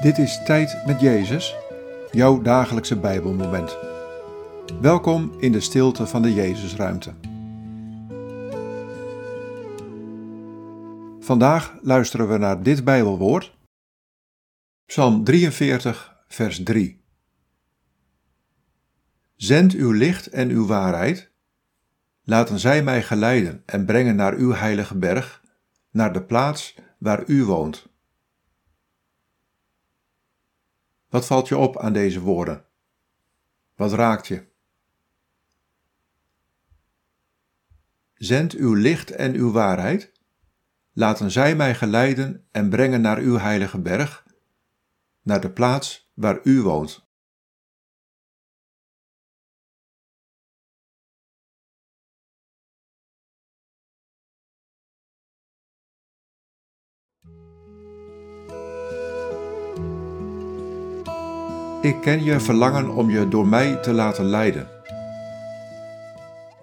Dit is Tijd met Jezus, jouw dagelijkse Bijbelmoment. Welkom in de stilte van de Jezusruimte. Vandaag luisteren we naar dit Bijbelwoord. Psalm 43, vers 3. Zend uw licht en uw waarheid. Laten zij mij geleiden en brengen naar uw heilige berg, naar de plaats waar u woont. Wat valt je op aan deze woorden? Wat raakt je? Zend uw licht en uw waarheid. Laten zij mij geleiden en brengen naar uw heilige berg, naar de plaats waar u woont. Ik ken je verlangen om je door mij te laten leiden.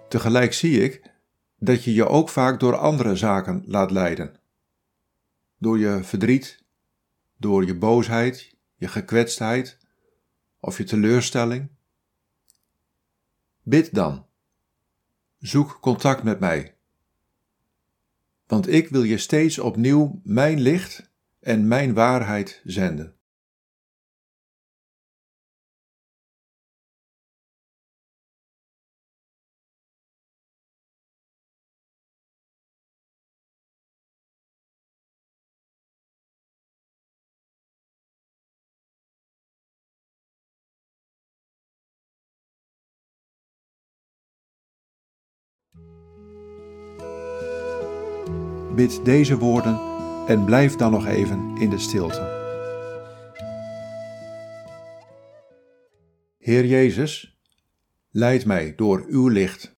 Tegelijk zie ik dat je je ook vaak door andere zaken laat leiden. Door je verdriet, door je boosheid, je gekwetstheid of je teleurstelling. Bid dan. Zoek contact met mij. Want ik wil je steeds opnieuw mijn licht en mijn waarheid zenden. Bid deze woorden en blijf dan nog even in de stilte. Heer Jezus, leid mij door uw licht.